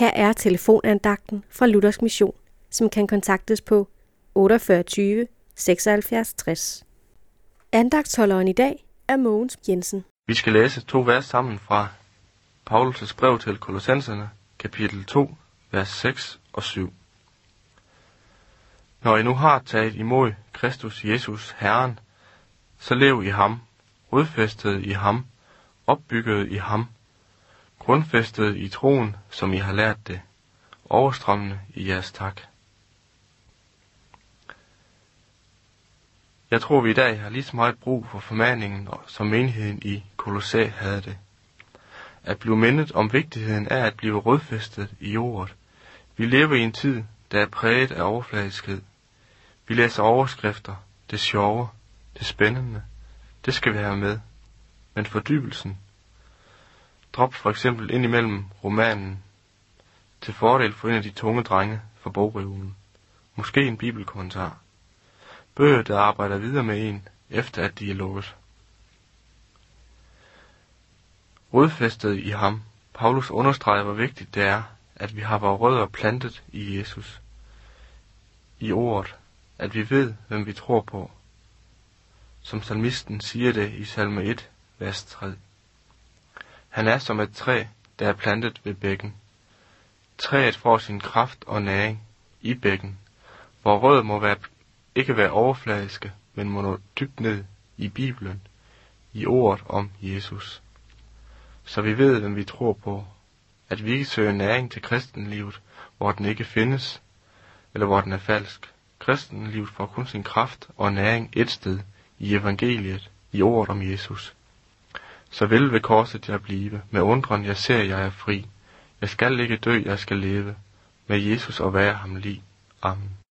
Her er telefonandagten fra Luthers Mission, som kan kontaktes på 48 76 60. Andagtholderen i dag er Mogens Jensen. Vi skal læse to vers sammen fra Paulus' brev til Kolossenserne, kapitel 2, vers 6 og 7. Når I nu har taget imod Kristus Jesus Herren, så lev i ham, rodfæstet i ham, opbygget i ham, grundfæstede i troen, som I har lært det, overstrømmende i jeres tak. Jeg tror, vi i dag har lige så meget brug for formaningen, som menigheden i Kolossæ havde det. At blive mindet om vigtigheden af at blive rodfæstet i jordet. Vi lever i en tid, der er præget af overfladiskhed. Vi læser overskrifter, det sjove, det spændende. Det skal vi have med. Men fordybelsen, Drop for eksempel ind imellem romanen til fordel for en af de tunge drenge fra bogreolen. Måske en bibelkommentar. Bøger, der arbejder videre med en, efter at de er lukket. Rodfæstet i ham. Paulus understreger, hvor vigtigt det er, at vi har vores rødder plantet i Jesus. I ordet, at vi ved, hvem vi tror på. Som salmisten siger det i salme 1, vers 3. Han er som et træ, der er plantet ved bækken. Træet får sin kraft og næring i bækken, hvor rød må være, ikke være overfladiske, men må nå dybt ned i Bibelen, i ordet om Jesus. Så vi ved, hvem vi tror på, at vi ikke søger næring til kristenlivet, hvor den ikke findes, eller hvor den er falsk. Kristenlivet får kun sin kraft og næring et sted, i evangeliet, i ordet om Jesus. Så vil ved korset jeg blive, med undren jeg ser jeg er fri. Jeg skal ikke dø, jeg skal leve, med Jesus og være ham lig. Amen.